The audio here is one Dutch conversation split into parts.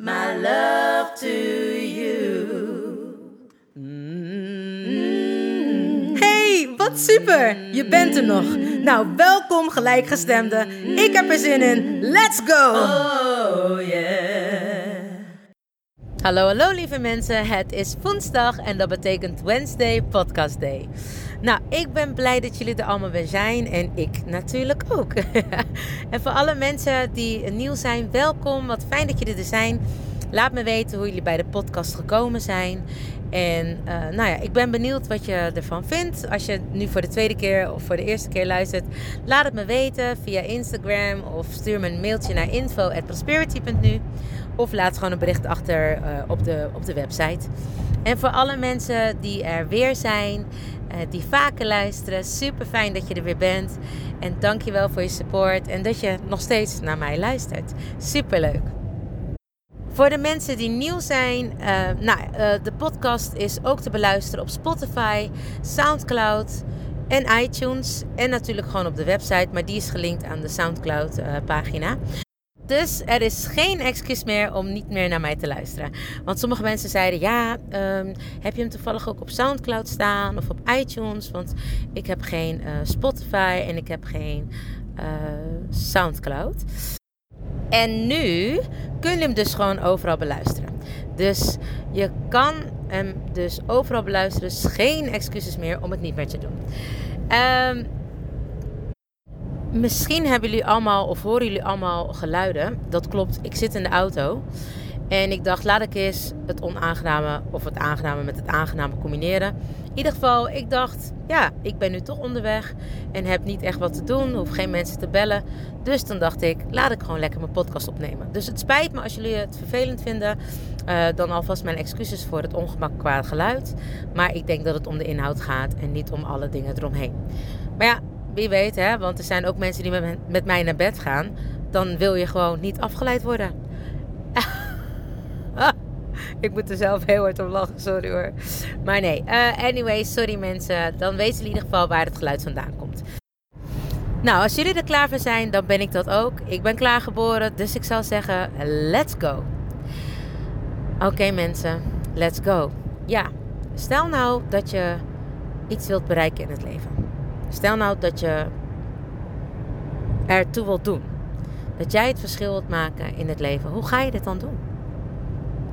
my love to you. Hey, wat super! Je bent er nog. Nou, welkom gelijkgestemden. Ik heb er zin in. Let's go! Oh yeah. Hallo, hallo lieve mensen. Het is woensdag en dat betekent Wednesday Podcast Day. Nou, ik ben blij dat jullie er allemaal weer zijn en ik natuurlijk ook. en voor alle mensen die nieuw zijn, welkom. Wat fijn dat jullie er zijn. Laat me weten hoe jullie bij de podcast gekomen zijn. En eh, nou ja, ik ben benieuwd wat je ervan vindt. Als je nu voor de tweede keer of voor de eerste keer luistert, laat het me weten via Instagram of stuur me een mailtje naar info@prosperity.nu of laat gewoon een bericht achter eh, op, de, op de website. En voor alle mensen die er weer zijn, eh, die vaker luisteren, super fijn dat je er weer bent. En dankjewel voor je support en dat je nog steeds naar mij luistert. Super leuk. Voor de mensen die nieuw zijn, eh, nou, de podcast is ook te beluisteren op Spotify, SoundCloud en iTunes. En natuurlijk gewoon op de website, maar die is gelinkt aan de SoundCloud-pagina. Dus er is geen excuus meer om niet meer naar mij te luisteren. Want sommige mensen zeiden: Ja, ehm, heb je hem toevallig ook op SoundCloud staan of op iTunes? Want ik heb geen eh, Spotify en ik heb geen eh, SoundCloud. En nu kun je hem dus gewoon overal beluisteren. Dus je kan hem dus overal beluisteren. Dus geen excuses meer om het niet meer te doen. Ehm, misschien hebben jullie allemaal of horen jullie allemaal geluiden. Dat klopt. Ik zit in de auto. En ik dacht, laat ik eens het onaangename of het aangename met het aangename combineren. In ieder geval, ik dacht, ja, ik ben nu toch onderweg en heb niet echt wat te doen, hoef geen mensen te bellen. Dus dan dacht ik, laat ik gewoon lekker mijn podcast opnemen. Dus het spijt me als jullie het vervelend vinden. Uh, dan alvast mijn excuses voor het ongemak qua geluid. Maar ik denk dat het om de inhoud gaat en niet om alle dingen eromheen. Maar ja, wie weet, hè, want er zijn ook mensen die met, mij naar bed gaan. Dan wil je gewoon niet afgeleid worden. ik moet er zelf heel hard om lachen, sorry hoor. Maar nee, uh, anyway, sorry mensen. Dan weten jullie in ieder geval waar het geluid vandaan komt. Nou, als jullie er klaar voor zijn, dan ben ik dat ook. Ik ben klaargeboren, dus ik zal zeggen, let's go. Oké mensen, let's go. Ja, stel nou dat je iets wilt bereiken in het leven. Stel nou dat je ertoe wilt doen. Dat jij het verschil wilt maken in het leven. Hoe ga je dit dan doen?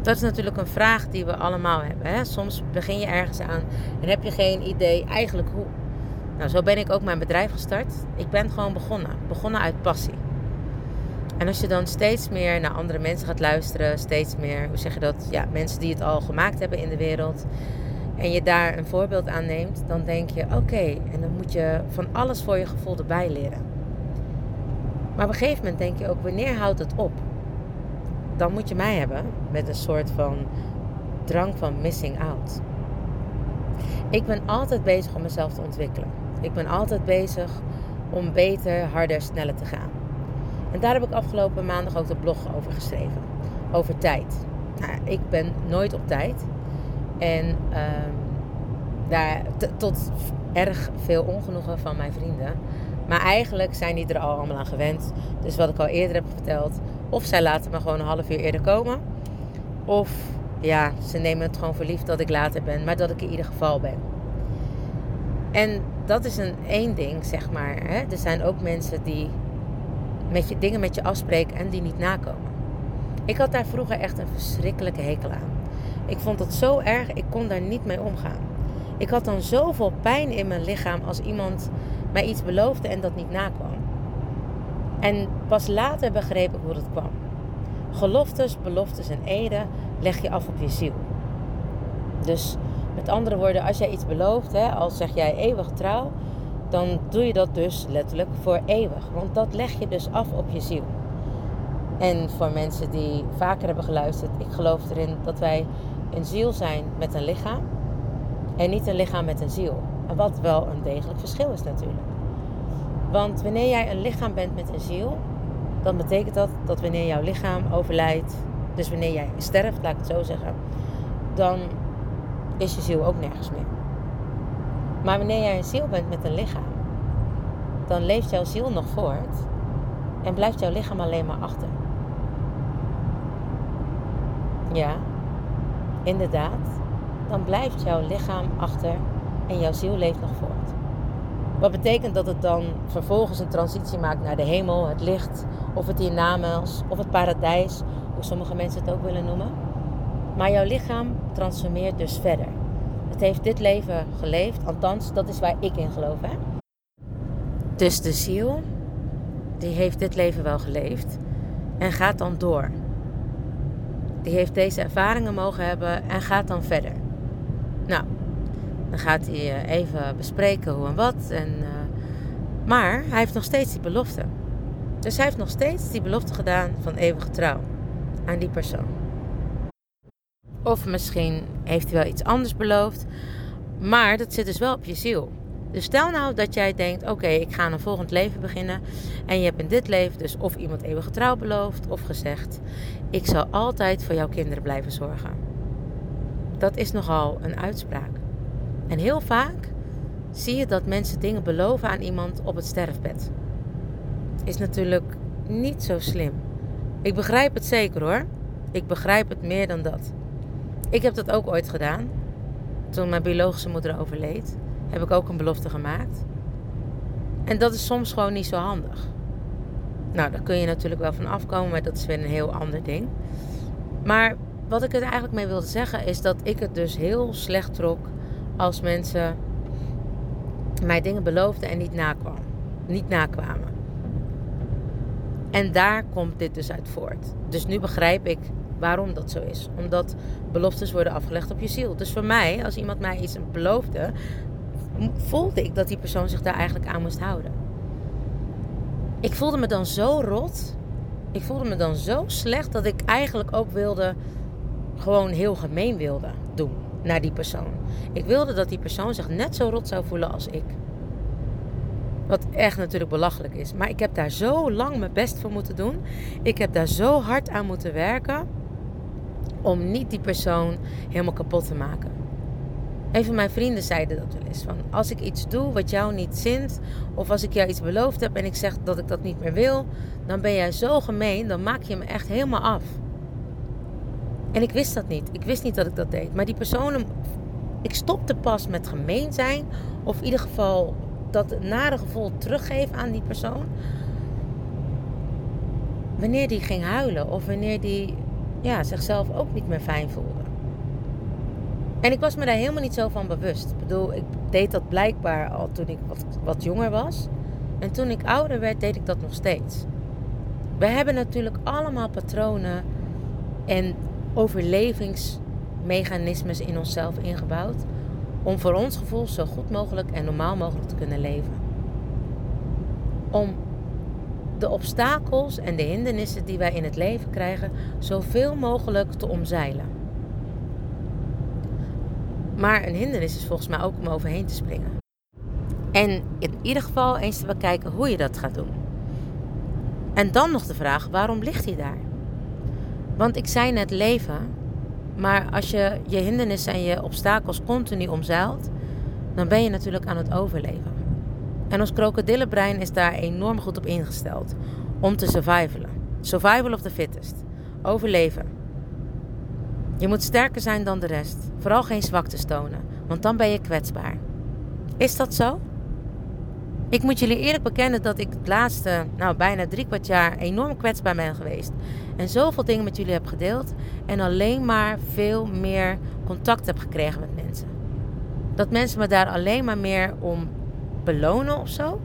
Dat is natuurlijk een vraag die we allemaal hebben. Hè? Soms begin je ergens aan en heb je geen idee eigenlijk hoe. Nou, zo ben ik ook mijn bedrijf gestart. Ik ben gewoon begonnen. Begonnen uit passie. En als je dan steeds meer naar andere mensen gaat luisteren, steeds meer, hoe zeg je dat, ja, mensen die het al gemaakt hebben in de wereld, en je daar een voorbeeld aan neemt, dan denk je: oké, en dan moet je van alles voor je gevoel erbij leren. Maar op een gegeven moment denk je ook: wanneer houdt het op? Dan moet je mij hebben met een soort van drang van missing out. Ik ben altijd bezig om mezelf te ontwikkelen. Ik ben altijd bezig om beter, harder, sneller te gaan. En daar heb ik afgelopen maandag ook de blog over geschreven. Over tijd. Nou, ik ben nooit op tijd. En um, daar tot erg veel ongenoegen van mijn vrienden. Maar eigenlijk zijn die er al allemaal aan gewend. Dus wat ik al eerder heb verteld. Of zij laten me gewoon een half uur eerder komen. Of ja, ze nemen het gewoon voor lief dat ik later ben. Maar dat ik in ieder geval ben. En dat is een één ding, zeg maar. Hè? Er zijn ook mensen die met je, dingen met je afspreken en die niet nakomen. Ik had daar vroeger echt een verschrikkelijke hekel aan. Ik vond het zo erg, ik kon daar niet mee omgaan. Ik had dan zoveel pijn in mijn lichaam als iemand mij iets beloofde en dat niet nakwam. En pas later begreep ik hoe dat kwam. Geloftes, beloftes en eden leg je af op je ziel. Dus met andere woorden, als jij iets belooft, hè, als zeg jij eeuwig trouw, dan doe je dat dus letterlijk voor eeuwig. Want dat leg je dus af op je ziel. En voor mensen die vaker hebben geluisterd, ik geloof erin dat wij een ziel zijn met een lichaam en niet een lichaam met een ziel. Wat wel een degelijk verschil is natuurlijk. Want wanneer jij een lichaam bent met een ziel, dan betekent dat dat wanneer jouw lichaam overlijdt, dus wanneer jij sterft, laat ik het zo zeggen, dan is je ziel ook nergens meer. Maar wanneer jij een ziel bent met een lichaam, dan leeft jouw ziel nog voort en blijft jouw lichaam alleen maar achter. Ja, inderdaad, dan blijft jouw lichaam achter en jouw ziel leeft nog voort. Wat betekent dat het dan vervolgens een transitie maakt naar de hemel, het licht, of het hiernamaals, of het paradijs, hoe sommige mensen het ook willen noemen. Maar jouw lichaam transformeert dus verder. Het heeft dit leven geleefd, althans, dat is waar ik in geloof. Hè? Dus de ziel, die heeft dit leven wel geleefd en gaat dan door. Die heeft deze ervaringen mogen hebben en gaat dan verder. Nou, dan gaat hij eh, even bespreken hoe en wat. En, uh, maar hij heeft nog steeds die belofte. Dus hij heeft nog steeds die belofte gedaan van eeuwige trouw aan die persoon. Of misschien heeft hij wel iets anders beloofd. Maar dat zit dus wel op je ziel. Dus stel nou dat jij denkt: oké, ik ga een volgend leven beginnen. En je hebt in dit leven dus of iemand eeuwige trouw beloofd of gezegd: ik zal altijd voor jouw kinderen blijven zorgen. Dat is nogal een uitspraak. En heel vaak zie je dat mensen dingen beloven aan iemand op het sterfbed. Is natuurlijk niet zo slim. Ik begrijp het zeker hoor. Ik begrijp het meer dan dat. Ik heb dat ook ooit gedaan. Toen mijn biologische moeder overleed, heb ik ook een belofte gemaakt. En dat is soms gewoon niet zo handig. Nou, daar kun je natuurlijk wel van afkomen, maar dat is weer een heel ander ding. Maar wat ik er eigenlijk mee wilde zeggen is dat ik het dus heel slecht trok als mensen mij dingen beloofden en niet, nakwam, niet nakwamen. En daar komt dit dus uit voort. Dus nu begrijp ik waarom dat zo is. Omdat beloftes worden afgelegd op je ziel. Dus voor mij, als iemand mij iets beloofde, voelde ik dat die persoon zich daar eigenlijk aan moest houden. Ik voelde me dan zo rot. Ik voelde me dan zo slecht dat ik eigenlijk ook wilde, gewoon heel gemeen wilde doen naar die persoon. Ik wilde dat die persoon zich net zo rot zou voelen als ik. Wat echt natuurlijk belachelijk is. Maar ik heb daar zo lang mijn best voor moeten doen. Ik heb daar zo hard aan moeten werken. Om niet die persoon helemaal kapot te maken. Een van mijn vrienden zeiden dat wel eens. Van, als ik iets doe wat jou niet zint. Of als ik jou iets beloofd heb en ik zeg dat ik dat niet meer wil. Dan ben jij zo gemeen. Dan maak je me echt helemaal af. En ik wist dat niet. Ik wist niet dat ik dat deed. Maar die personen. Ik stopte pas met gemeen zijn. Of in ieder geval dat nare gevoel teruggeven aan die persoon. Wanneer die ging huilen. Of wanneer die ja, zichzelf ook niet meer fijn voelde. En ik was me daar helemaal niet zo van bewust. Ik bedoel, ik deed dat blijkbaar al toen ik wat, jonger was. En toen ik ouder werd, deed ik dat nog steeds. We hebben natuurlijk allemaal patronen en overlevingsmechanismes in onszelf ingebouwd om voor ons gevoel zo goed mogelijk en normaal mogelijk te kunnen leven. Om de obstakels en de hindernissen die wij in het leven krijgen zoveel mogelijk te omzeilen. Maar een hindernis is volgens mij ook om overheen te springen. En in ieder geval eens te bekijken hoe je dat gaat doen. En dan nog de vraag: waarom ligt hij daar? Want ik zei net leven, maar als je je hindernissen en je obstakels continu omzeilt, dan ben je natuurlijk aan het overleven. En ons krokodillenbrein is daar enorm goed op ingesteld om te survivalen. Survival of the fittest. Overleven. Je moet sterker zijn dan de rest. Vooral geen zwakte tonen, want dan ben je kwetsbaar. Is dat zo? Ik moet jullie eerlijk bekennen dat ik het laatste, nou bijna drie kwart jaar, enorm kwetsbaar ben geweest. En zoveel dingen met jullie heb gedeeld. En alleen maar veel meer contact heb gekregen met mensen. Dat mensen me daar alleen maar meer om belonen of zo.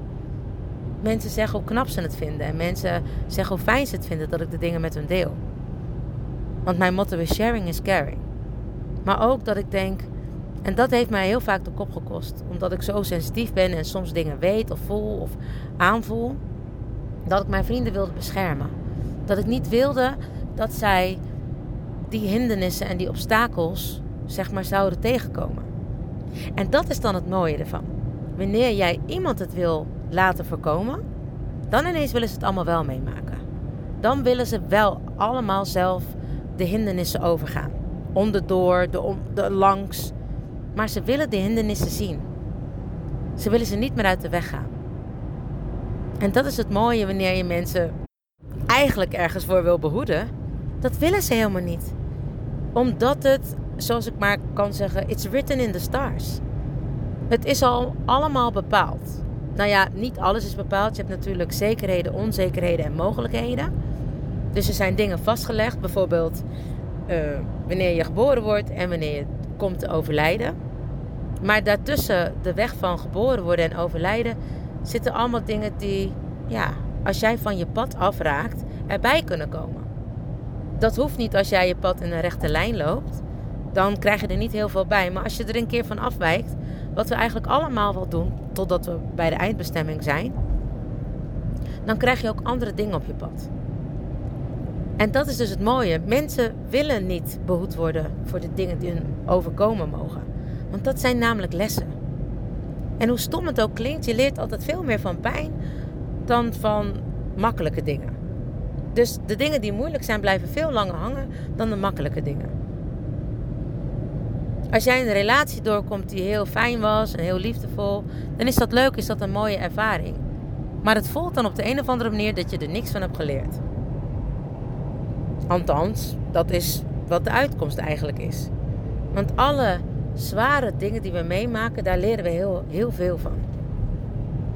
Mensen zeggen hoe knap ze het vinden. En mensen zeggen hoe fijn ze het vinden dat ik de dingen met hun deel. Want mijn motto is sharing is caring. Maar ook dat ik denk, en dat heeft mij heel vaak de kop gekost. Omdat ik zo sensitief ben en soms dingen weet of voel of aanvoel. Dat ik mijn vrienden wilde beschermen. Dat ik niet wilde dat zij die hindernissen en die obstakels, zeg maar, zouden tegenkomen. En dat is dan het mooie ervan. Wanneer jij iemand het wil laten voorkomen, dan ineens willen ze het allemaal wel meemaken. Dan willen ze wel allemaal zelf de hindernissen overgaan. Onderdoor, de, om, de langs. Maar ze willen de hindernissen zien. Ze willen ze niet meer uit de weg gaan. En dat is het mooie wanneer je mensen eigenlijk ergens voor wil behoeden. Dat willen ze helemaal niet. Omdat het, zoals ik maar kan zeggen, it's written in the stars. Het is al allemaal bepaald. Nou ja, niet alles is bepaald. Je hebt natuurlijk zekerheden, onzekerheden en mogelijkheden. Dus er zijn dingen vastgelegd. Bijvoorbeeld uh, wanneer je geboren wordt en wanneer je komt te overlijden. Maar daartussen de weg van geboren worden en overlijden zitten allemaal dingen die, ja, als jij van je pad afraakt, erbij kunnen komen. Dat hoeft niet als jij je pad in een rechte lijn loopt. Dan krijg je er niet heel veel bij. Maar als je er een keer van afwijkt, wat we eigenlijk allemaal wel doen, totdat we bij de eindbestemming zijn, dan krijg je ook andere dingen op je pad. En dat is dus het mooie. Mensen willen niet behoed worden voor de dingen die hun overkomen mogen. Want dat zijn namelijk lessen. En hoe stom het ook klinkt, je leert altijd veel meer van pijn dan van makkelijke dingen. Dus de dingen die moeilijk zijn blijven veel langer hangen dan de makkelijke dingen. Als jij een relatie doorkomt die heel fijn was en heel liefdevol, dan is dat leuk, is dat een mooie ervaring. Maar het voelt dan op de een of andere manier dat je er niks van hebt geleerd. Althans, dat is wat de uitkomst eigenlijk is. Want alle zware dingen die we meemaken, daar leren we heel, heel veel van.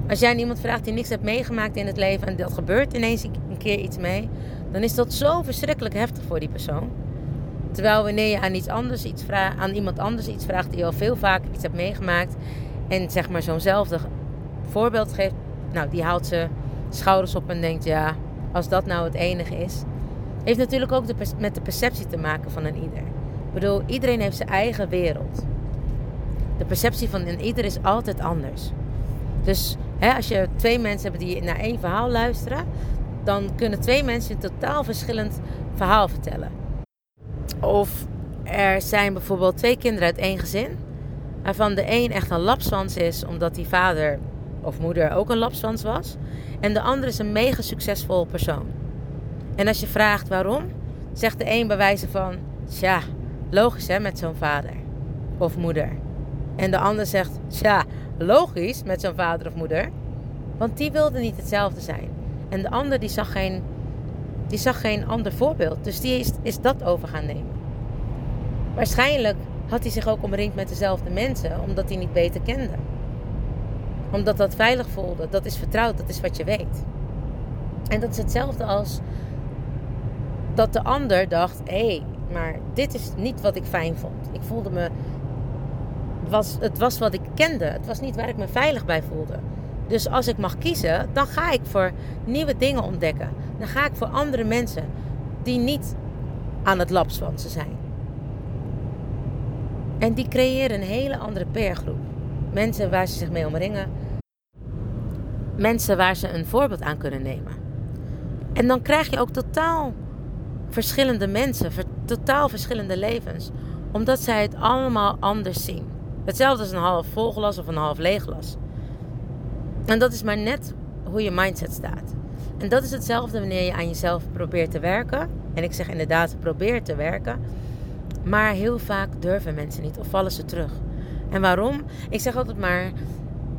Als jij iemand vraagt die niks hebt meegemaakt in het leven en dat gebeurt ineens een keer iets mee, dan is dat zo verschrikkelijk heftig voor die persoon. Terwijl wanneer je aan, iets anders iets vraagt, aan iemand anders iets vraagt die al veel vaker iets hebt meegemaakt en zeg maar zo'nzelfde voorbeeld geeft, nou die haalt ze schouders op en denkt ja, als dat nou het enige is, heeft natuurlijk ook de, met de perceptie te maken van een ieder. Ik bedoel, iedereen heeft zijn eigen wereld. De perceptie van een ieder is altijd anders. Dus hè, als je twee mensen hebt die naar één verhaal luisteren, dan kunnen twee mensen een totaal verschillend verhaal vertellen. Of er zijn bijvoorbeeld twee kinderen uit één gezin, waarvan de een echt een lapswans is omdat die vader of moeder ook een lapswans was, en de andere is een mega succesvol persoon. En als je vraagt waarom, zegt de een bij wijze van: Tja, logisch hè, met zo'n vader of moeder. En de ander zegt: Tja, logisch met zo'n vader of moeder. Want die wilde niet hetzelfde zijn. En de ander die zag geen, die zag geen ander voorbeeld. Dus die is, is dat over gaan nemen. Waarschijnlijk had hij zich ook omringd met dezelfde mensen, omdat hij niet beter kende. Omdat dat veilig voelde, dat is vertrouwd, dat is wat je weet. En dat is hetzelfde als dat de ander dacht: hé, hey, maar dit is niet wat ik fijn vond. Ik voelde me. Was, het was wat ik kende. Het was niet waar ik me veilig bij voelde. Dus als ik mag kiezen, dan ga ik voor nieuwe dingen ontdekken. Dan ga ik voor andere mensen die niet aan het lapswansen zijn. En die creëren een hele andere peergroep. Mensen waar ze zich mee omringen. Mensen waar ze een voorbeeld aan kunnen nemen. En dan krijg je ook totaal verschillende mensen, totaal verschillende levens, omdat zij het allemaal anders zien. Hetzelfde als een half vol glas of een half leeg glas. En dat is maar net hoe je mindset staat. En dat is hetzelfde wanneer je aan jezelf probeert te werken. En ik zeg inderdaad, probeer te werken. Maar heel vaak durven mensen niet of vallen ze terug. En waarom? Ik zeg altijd maar,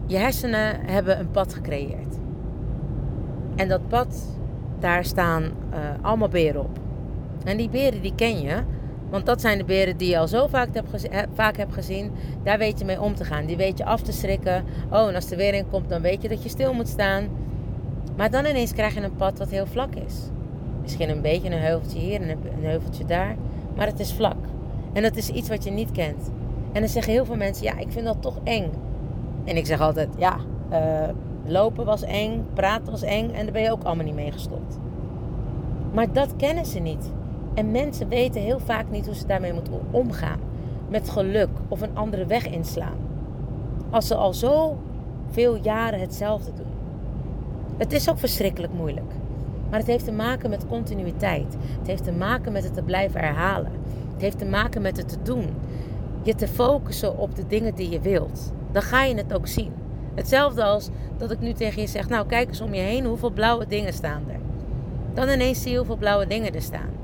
je hersenen hebben een pad gecreëerd. En dat pad, daar staan uh, allemaal beren op. En die beren die ken je, Want dat zijn de beren die je al zo vaak hebt, gezien, vaak hebt gezien. Daar weet je mee om te gaan. Die weet je af te schrikken. Oh, en als er weer in komt, dan weet je dat je stil moet staan. Maar dan ineens krijg je een pad wat heel vlak is. Misschien een beetje een heuveltje hier en een heuveltje daar. Maar het is vlak. En dat is iets wat je niet kent. En dan zeggen heel veel mensen, ja, ik vind dat toch eng. En ik zeg altijd, ja, uh, lopen was eng, praten was eng en daar ben je ook allemaal niet mee gestopt. Maar dat kennen ze niet. En mensen weten heel vaak niet hoe ze daarmee moeten omgaan. Met geluk of een andere weg inslaan. Als ze al zo veel jaren hetzelfde doen. Het is ook verschrikkelijk moeilijk. Maar het heeft te maken met continuïteit. Het heeft te maken met het te blijven herhalen. Het heeft te maken met het te doen. Je te focussen op de dingen die je wilt. Dan ga je het ook zien. Hetzelfde als dat ik nu tegen je zeg: Nou, kijk eens om je heen, hoeveel blauwe dingen staan er. Dan ineens zie je hoeveel blauwe dingen er staan.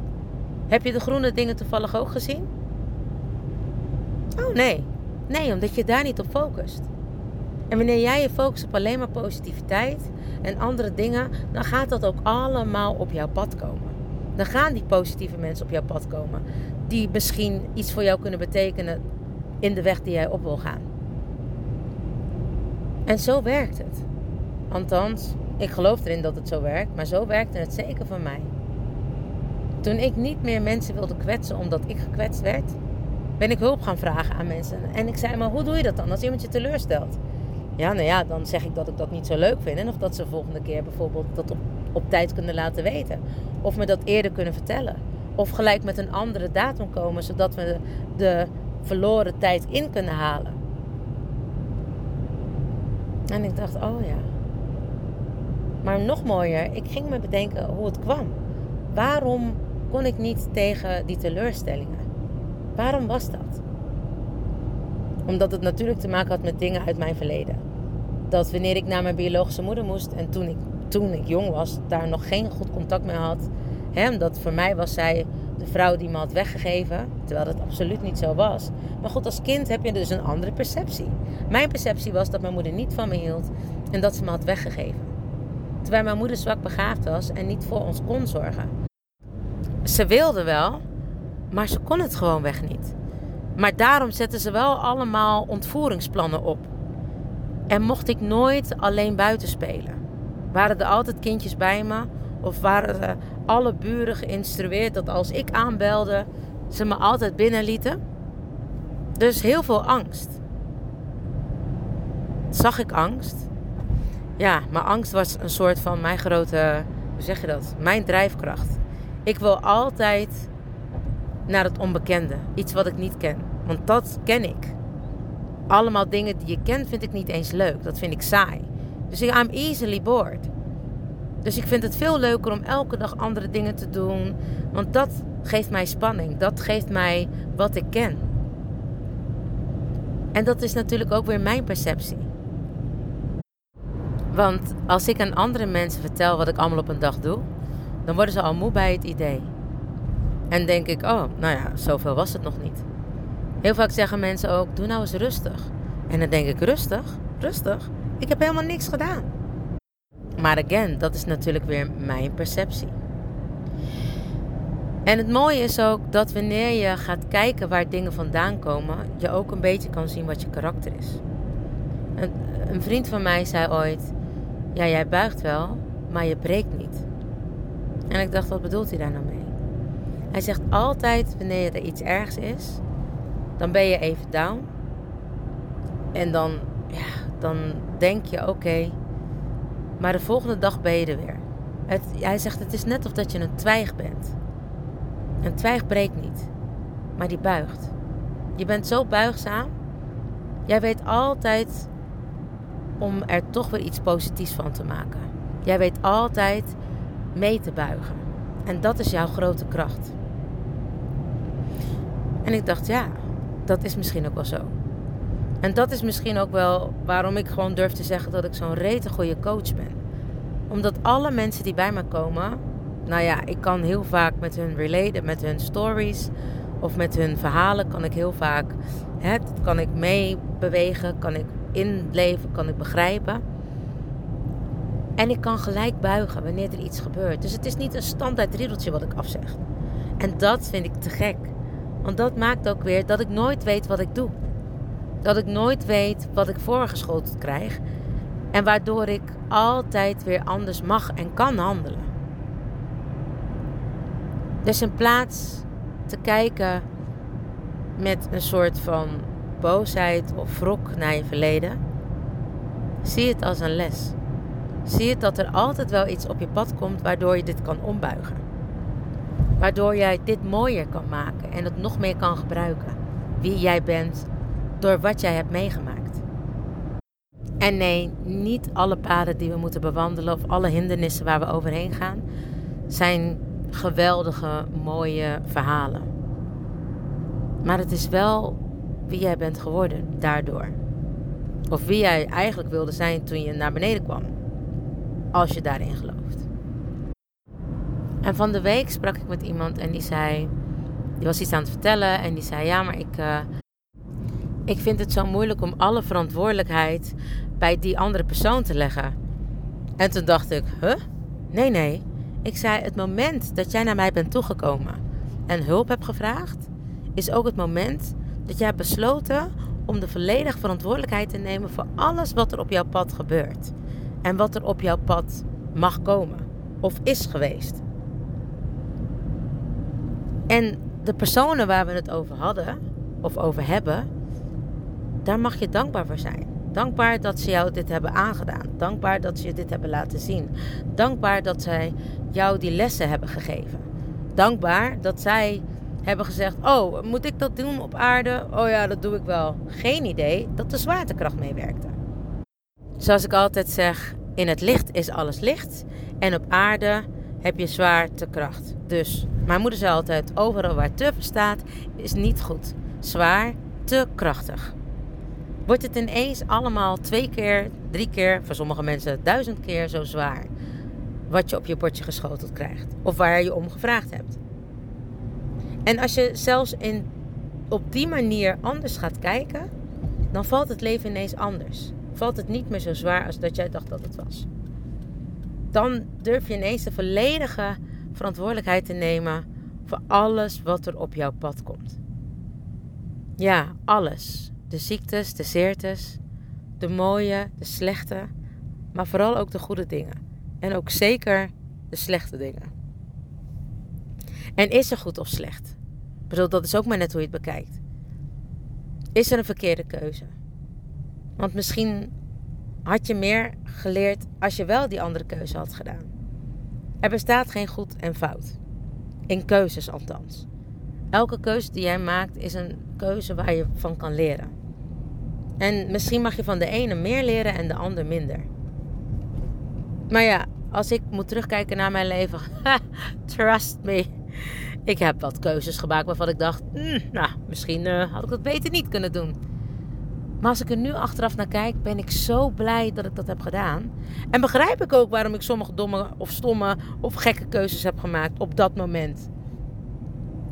Heb je de groene dingen toevallig ook gezien? Oh nee. Nee, omdat je daar niet op focust. En wanneer jij je focust op alleen maar positiviteit en andere dingen, dan gaat dat ook allemaal op jouw pad komen. Dan gaan die positieve mensen op jouw pad komen. Die misschien iets voor jou kunnen betekenen in de weg die jij op wil gaan. En zo werkt het. Althans, ik geloof erin dat het zo werkt, maar zo werkte het zeker voor mij. Toen ik niet meer mensen wilde kwetsen omdat ik gekwetst werd, ben ik hulp gaan vragen aan mensen. En ik zei, maar hoe doe je dat dan als iemand je teleurstelt? Ja, nou ja, dan zeg ik dat ik dat niet zo leuk vind. En of dat ze volgende keer bijvoorbeeld dat op, op tijd kunnen laten weten. Of me dat eerder kunnen vertellen. Of gelijk met een andere datum komen, zodat we de verloren tijd in kunnen halen. En ik dacht, oh ja. Maar nog mooier, ik ging me bedenken hoe het kwam. Waarom kon ik niet tegen die teleurstellingen? Waarom was dat? Omdat het natuurlijk te maken had met dingen uit mijn verleden. Dat wanneer ik naar mijn biologische moeder moest en toen ik, toen ik jong was, daar nog geen goed contact mee had. Hè, omdat voor mij was zij de vrouw die me had weggegeven. Terwijl dat absoluut niet zo was. Maar goed, als kind heb je dus een andere perceptie. Mijn perceptie was dat mijn moeder niet van me hield en dat ze me had weggegeven. Terwijl mijn moeder zwak begaafd was en niet voor ons kon zorgen. Ze wilde wel, maar ze kon het gewoonweg niet. Maar daarom zetten ze wel allemaal ontvoeringsplannen op. En mocht ik nooit alleen buiten spelen. Waren er altijd kindjes bij me? Of waren alle buren geïnstrueerd dat als ik aanbelde, ze me altijd binnenlieten? Dus heel veel angst. Zag ik angst? Ja, maar angst was een soort van mijn grote, hoe zeg je dat? Mijn drijfkracht. Ik wil altijd naar het onbekende. Iets wat ik niet ken. Want dat ken ik. Allemaal dingen die je kent vind ik niet eens leuk. Dat vind ik saai. Dus ik I'm easily bored. Dus ik vind het veel leuker om elke dag andere dingen te doen. Want dat geeft mij spanning. Dat geeft mij wat ik ken. En dat is natuurlijk ook weer mijn perceptie. Want als ik aan andere mensen vertel wat ik allemaal op een dag doe, dan worden ze al moe bij het idee. En denk ik, oh, nou ja, zoveel was het nog niet. Heel vaak zeggen mensen ook, doe nou eens rustig. En dan denk ik, rustig? Rustig? Ik heb helemaal niks gedaan. Maar again, dat is natuurlijk weer mijn perceptie. En het mooie is ook dat wanneer je gaat kijken waar dingen vandaan komen, je ook een beetje kan zien wat je karakter is. Een, een vriend van mij zei ooit: Ja, jij buigt wel, maar je breekt niet. En ik dacht, wat bedoelt hij daar nou mee? Hij zegt altijd wanneer er iets ergs is, dan ben je even down. En dan, ja, dan denk je oké, maar de volgende dag ben je er weer. Het, hij zegt het is net of dat je een twijg bent. Een twijg breekt niet, maar die buigt. Je bent zo buigzaam. Jij weet altijd om er toch weer iets positiefs van te maken. Jij weet altijd mee te buigen. En dat is jouw grote kracht. En ik dacht, ja, dat is misschien ook wel zo. En dat is misschien ook wel waarom ik gewoon durf te zeggen dat ik zo'n rete goede coach ben. Omdat alle mensen die bij me komen, nou ja, ik kan heel vaak met hun relaten, met hun stories of met hun verhalen, kan ik heel vaak, hè, kan ik meebewegen, kan ik inleven, kan ik begrijpen. En ik kan gelijk buigen wanneer er iets gebeurt. Dus het is niet een standaard riedeltje wat ik afzeg. En dat vind ik te gek. Want dat maakt ook weer dat ik nooit weet wat ik doe. Dat ik nooit weet wat ik voorgeschoteld krijg. En waardoor ik altijd weer anders mag en kan handelen. Dus in plaats te kijken met een soort van boosheid of wrok naar je verleden, zie het als een les. Zie het dat er altijd wel iets op je pad komt waardoor je dit kan ombuigen. Waardoor jij dit mooier kan maken en het nog meer kan gebruiken. Wie jij bent door wat jij hebt meegemaakt. En nee, niet alle paden die we moeten bewandelen of alle hindernissen waar we overheen gaan, zijn geweldige, mooie verhalen. Maar het is wel wie jij bent geworden daardoor. Of wie jij eigenlijk wilde zijn toen je naar beneden kwam. Als je daarin gelooft. En van de week sprak ik met iemand en die zei. Die was iets aan het vertellen en die zei: Ja, maar ik. Uh, ik vind het zo moeilijk om alle verantwoordelijkheid bij die andere persoon te leggen. En toen dacht ik: Huh? Nee, nee. Ik zei: Het moment dat jij naar mij bent toegekomen en hulp hebt gevraagd, is ook het moment dat jij hebt besloten om de volledige verantwoordelijkheid te nemen voor alles wat er op jouw pad gebeurt. En wat er op jouw pad mag komen of is geweest. En de personen waar we het over hadden of over hebben, daar mag je dankbaar voor zijn. Dankbaar dat ze jou dit hebben aangedaan. Dankbaar dat ze je dit hebben laten zien. Dankbaar dat zij jou die lessen hebben gegeven. Dankbaar dat zij hebben gezegd: Oh, moet ik dat doen op aarde? Oh ja, dat doe ik wel. Geen idee dat de zwaartekracht meewerkte. Zoals ik altijd zeg: in het licht is alles licht. En op aarde heb je zwaartekracht. Dus, mijn moeder zei altijd: overal waar te staat, is niet goed. Zwaar, te krachtig. Wordt het ineens allemaal twee keer, drie keer, voor sommige mensen duizend keer zo zwaar. Wat je op je bordje geschoteld krijgt. Of waar je om gevraagd hebt. En als je zelfs in, op die manier anders gaat kijken, dan valt het leven ineens anders. Valt het niet meer zo zwaar als dat jij dacht dat het was. Dan durf je ineens de volledige verantwoordelijkheid te nemen voor alles wat er op jouw pad komt. Ja, alles. De ziektes, de zeertes, de mooie, de slechte, maar vooral ook de goede dingen. En ook zeker de slechte dingen. En is er goed of slecht? Ik bedoel, dat is ook maar net hoe je het bekijkt. Is er een verkeerde keuze? Want misschien had je meer geleerd als je wel die andere keuze had gedaan. Er bestaat geen goed en fout. In keuzes althans. Elke keuze die jij maakt is een keuze waar je van kan leren. En misschien mag je van de ene meer leren en de ander minder. Maar ja, als ik moet terugkijken naar mijn leven, trust me, ik heb wat keuzes gemaakt waarvan ik dacht, mm, nou, misschien uh, had ik dat beter niet kunnen doen. Maar als ik er nu achteraf naar kijk, ben ik zo blij dat ik dat heb gedaan. En begrijp ik ook waarom ik sommige domme of stomme of gekke keuzes heb gemaakt op dat moment.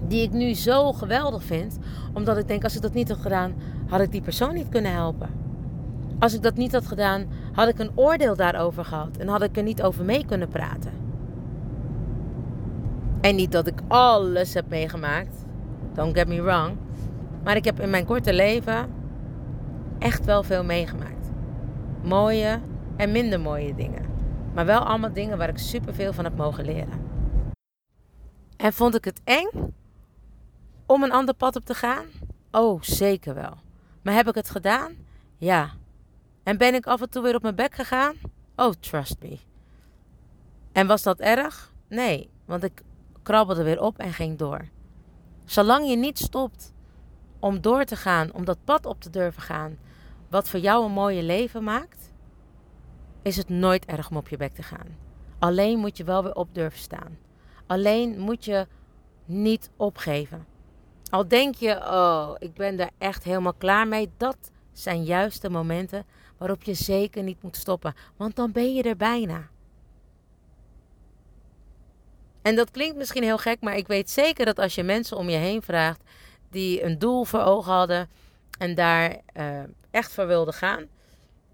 Die ik nu zo geweldig vind, omdat ik denk, als ik dat niet had gedaan, had ik die persoon niet kunnen helpen. Als ik dat niet had gedaan, had ik een oordeel daarover gehad en had ik er niet over mee kunnen praten. En niet dat ik alles heb meegemaakt. Don't get me wrong. Maar ik heb in mijn korte leven echt wel veel meegemaakt. Mooie en minder mooie dingen. Maar wel allemaal dingen waar ik superveel van heb mogen leren. En vond ik het eng om een ander pad op te gaan? Oh, zeker wel. Maar heb ik het gedaan? Ja. En ben ik af en toe weer op mijn bek gegaan? Oh, trust me. En was dat erg? Nee, want ik krabbelde weer op en ging door. Zolang je niet stopt om door te gaan, om dat pad op te durven gaan, wat voor jou een mooie leven maakt, is het nooit erg om op je bek te gaan. Alleen moet je wel weer op durven staan. Alleen moet je niet opgeven. Al denk je, oh, ik ben daar echt helemaal klaar mee. Dat zijn juist de momenten waarop je zeker niet moet stoppen. Want dan ben je er bijna. En dat klinkt misschien heel gek, maar ik weet zeker dat als je mensen om je heen vraagt die een doel voor ogen hadden en daar uh, echt voor wilden gaan.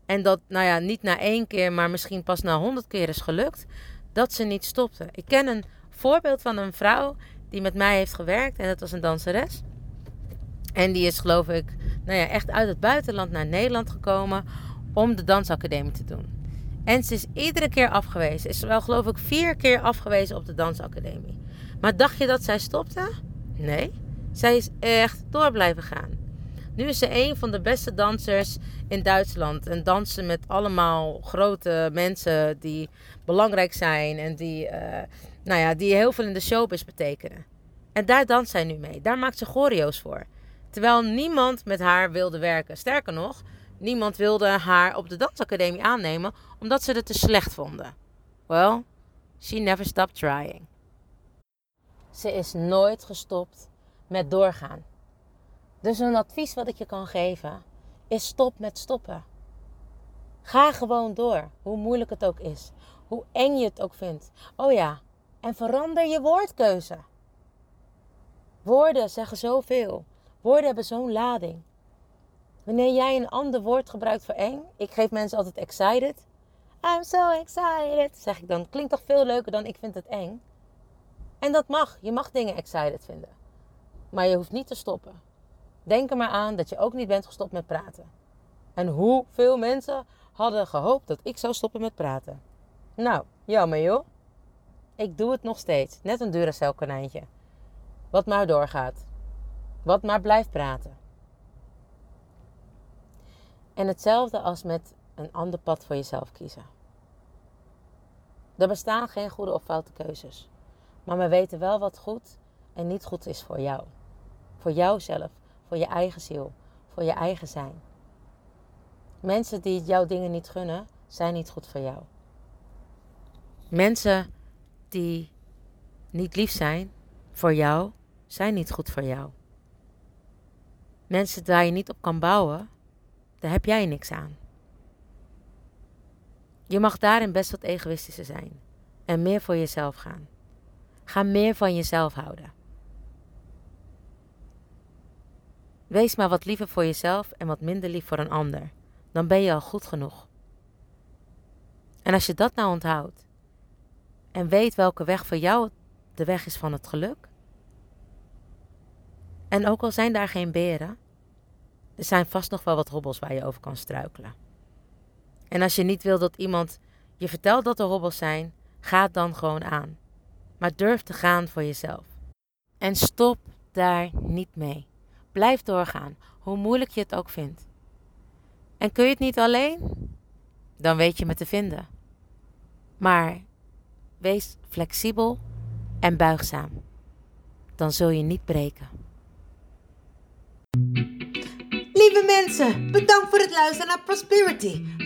En dat, nou ja, niet na één keer, maar misschien pas na honderd keer is gelukt, dat ze niet stopten. Ik ken een voorbeeld van een vrouw die met mij heeft gewerkt en dat was een danseres. En die is geloof ik nou ja, echt uit het buitenland naar Nederland gekomen om de dansacademie te doen. En ze is iedere keer afgewezen. Is wel geloof ik vier keer afgewezen op de dansacademie. Maar dacht je dat zij stopte? Nee. Zij is echt door blijven gaan. Nu is ze een van de beste dansers in Duitsland. En dansen met allemaal grote mensen die belangrijk zijn. En die, uh, nou ja, die heel veel in de showbiz betekenen. En daar danst zij nu mee. Daar maakt ze choreo's voor. Terwijl niemand met haar wilde werken. Sterker nog, niemand wilde haar op de dansacademie aannemen omdat ze het te slecht vonden. Well, she never stopped trying. Ze is nooit gestopt met doorgaan. Dus een advies wat ik je kan geven is stop met stoppen. Ga gewoon door, hoe moeilijk het ook is, hoe eng je het ook vindt. Oh ja, en verander je woordkeuze. Woorden zeggen zoveel. Woorden hebben zo'n lading. Wanneer jij een ander woord gebruikt voor eng, ik geef mensen altijd excited. I'm so excited, zeg ik dan. Klinkt toch veel leuker dan ik vind het eng. En dat mag. Je mag dingen excited vinden. Maar je hoeft niet te stoppen. Denk er maar aan dat je ook niet bent gestopt met praten. En hoeveel mensen hadden gehoopt dat ik zou stoppen met praten. Nou, jammer joh. Ik doe het nog steeds. Net een Duracell konijntje. Wat maar doorgaat. Wat maar blijft praten. En hetzelfde als met een ander pad voor jezelf kiezen. Er bestaan geen goede of foute keuzes. Maar we weten wel wat goed en niet goed is voor jou. Voor jouzelf, voor je eigen ziel, voor je eigen zijn. Mensen die jouw dingen niet gunnen, zijn niet goed voor jou. Mensen die niet lief zijn voor jou, zijn niet goed voor jou. Mensen waar je niet op kan bouwen, daar heb jij niks aan. Je mag daarin best wat egoïstischer zijn en meer voor jezelf gaan. Ga meer van jezelf houden. Wees maar wat liever voor jezelf en wat minder lief voor een ander. Dan ben je al goed genoeg. En als je dat nou onthoudt en weet welke weg voor jou de weg is van het geluk. En ook al zijn daar geen beren, er zijn vast nog wel wat hobbels waar je over kan struikelen. En als je niet wil dat iemand je vertelt dat er hobbels zijn, ga dan gewoon aan. Maar durf te gaan voor jezelf. En stop daar niet mee. Blijf doorgaan, hoe moeilijk je het ook vindt. En kun je het niet alleen? Dan weet je me te vinden. Maar wees flexibel en buigzaam. Dan zul je niet breken. Lieve mensen, bedankt voor het luisteren naar Prosperity,